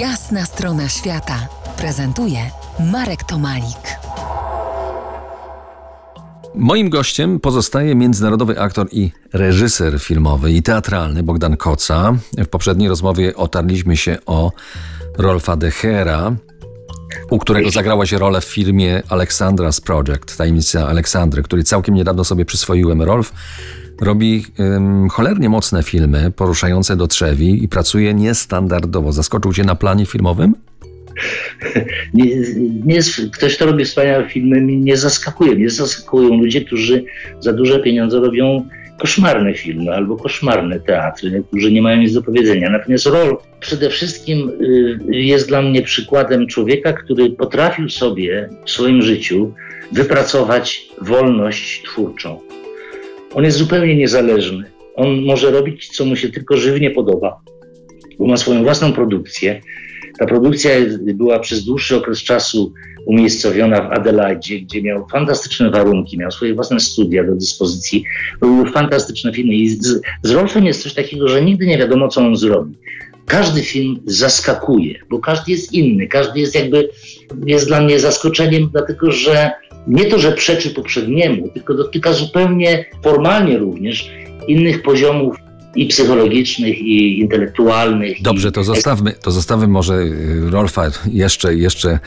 Jasna strona świata prezentuje Marek Tomalik. Moim gościem pozostaje międzynarodowy aktor i reżyser filmowy i teatralny Bogdan Koca. W poprzedniej rozmowie otarliśmy się o Rolfa Dechera, u którego zagrałaś rolę w filmie Aleksandra's Project, Tajemnica Aleksandry, który całkiem niedawno sobie przyswoiłem. Rolf robi cholernie mocne filmy, poruszające do trzewi i pracuje niestandardowo. Zaskoczył cię na planie filmowym? Nie, nie ktoś, kto robi wspaniałe filmy, nie zaskakuje. Mnie zaskakują ludzie, którzy za duże pieniądze robią koszmarne filmy albo koszmarne teatry, którzy nie mają nic do powiedzenia. Natomiast Rol przede wszystkim y, jest dla mnie przykładem człowieka, który potrafił sobie w swoim życiu wypracować wolność twórczą. On jest zupełnie niezależny. On może robić, co mu się tylko żywnie podoba, bo ma swoją własną produkcję. Ta produkcja była przez dłuższy okres czasu umiejscowiona w Adelaide, gdzie miał fantastyczne warunki, miał swoje własne studia do dyspozycji. Były fantastyczne filmy. I z, z Rolfem jest coś takiego, że nigdy nie wiadomo, co on zrobi. Każdy film zaskakuje, bo każdy jest inny, każdy jest jakby, jest dla mnie zaskoczeniem, dlatego że nie to, że przeczy poprzedniemu, tylko dotyka zupełnie formalnie również innych poziomów i psychologicznych, i intelektualnych. Dobrze, i... to zostawmy, to zostawmy może y, Rolfa, jeszcze, jeszcze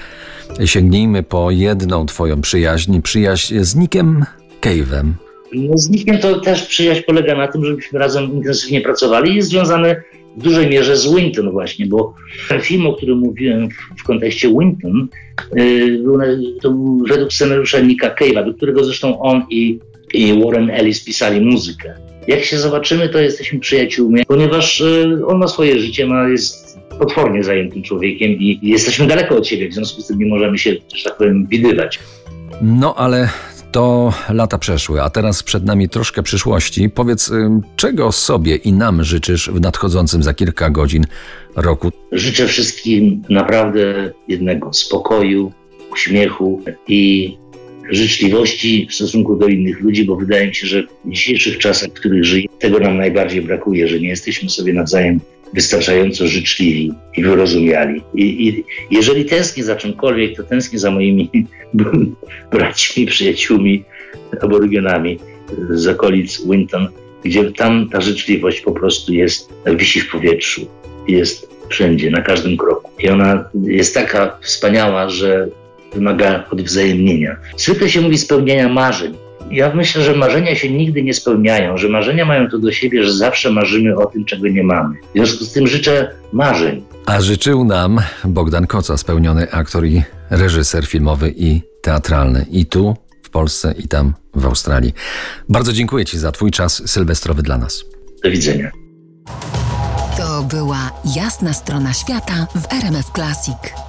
sięgnijmy po jedną twoją przyjaźń, przyjaźń z Nickiem Cave'em. No, z Nickiem to też przyjaźń polega na tym, żebyśmy razem intensywnie pracowali i jest związane w dużej mierze z Winton właśnie, bo film, o którym mówiłem w, w kontekście Winton, yy, to był według scenariusza Nicka Cave'a, do którego zresztą on i, i Warren Ellis pisali muzykę. Jak się zobaczymy, to jesteśmy przyjaciółmi, ponieważ yy, on ma swoje życie, ma, jest potwornie zajętym człowiekiem i, i jesteśmy daleko od siebie, w związku z tym nie możemy się, że tak powiem, widywać. No ale to lata przeszły, a teraz przed nami troszkę przyszłości. Powiedz, czego sobie i nam życzysz w nadchodzącym za kilka godzin roku? Życzę wszystkim naprawdę jednego spokoju, uśmiechu i życzliwości w stosunku do innych ludzi, bo wydaje mi się, że w dzisiejszych czasach, w których żyjemy, tego nam najbardziej brakuje, że nie jesteśmy sobie nawzajem wystarczająco życzliwi i wyrozumiali. I, i jeżeli tęsknię za czymkolwiek, to tęsknię za moimi braćmi, przyjaciółmi, aborygenami z okolic Winton, gdzie tam ta życzliwość po prostu jest, wisi w powietrzu, jest wszędzie, na każdym kroku. I ona jest taka wspaniała, że wymaga odwzajemnienia. Zwykle się mówi spełniania marzeń. Ja myślę, że marzenia się nigdy nie spełniają, że marzenia mają to do siebie, że zawsze marzymy o tym, czego nie mamy. W związku z tym życzę marzeń. A życzył nam Bogdan Koca, spełniony aktor i reżyser filmowy i teatralny. I tu, w Polsce, i tam, w Australii. Bardzo dziękuję Ci za Twój czas sylwestrowy dla nas. Do widzenia. To była jasna strona świata w RMF Classic.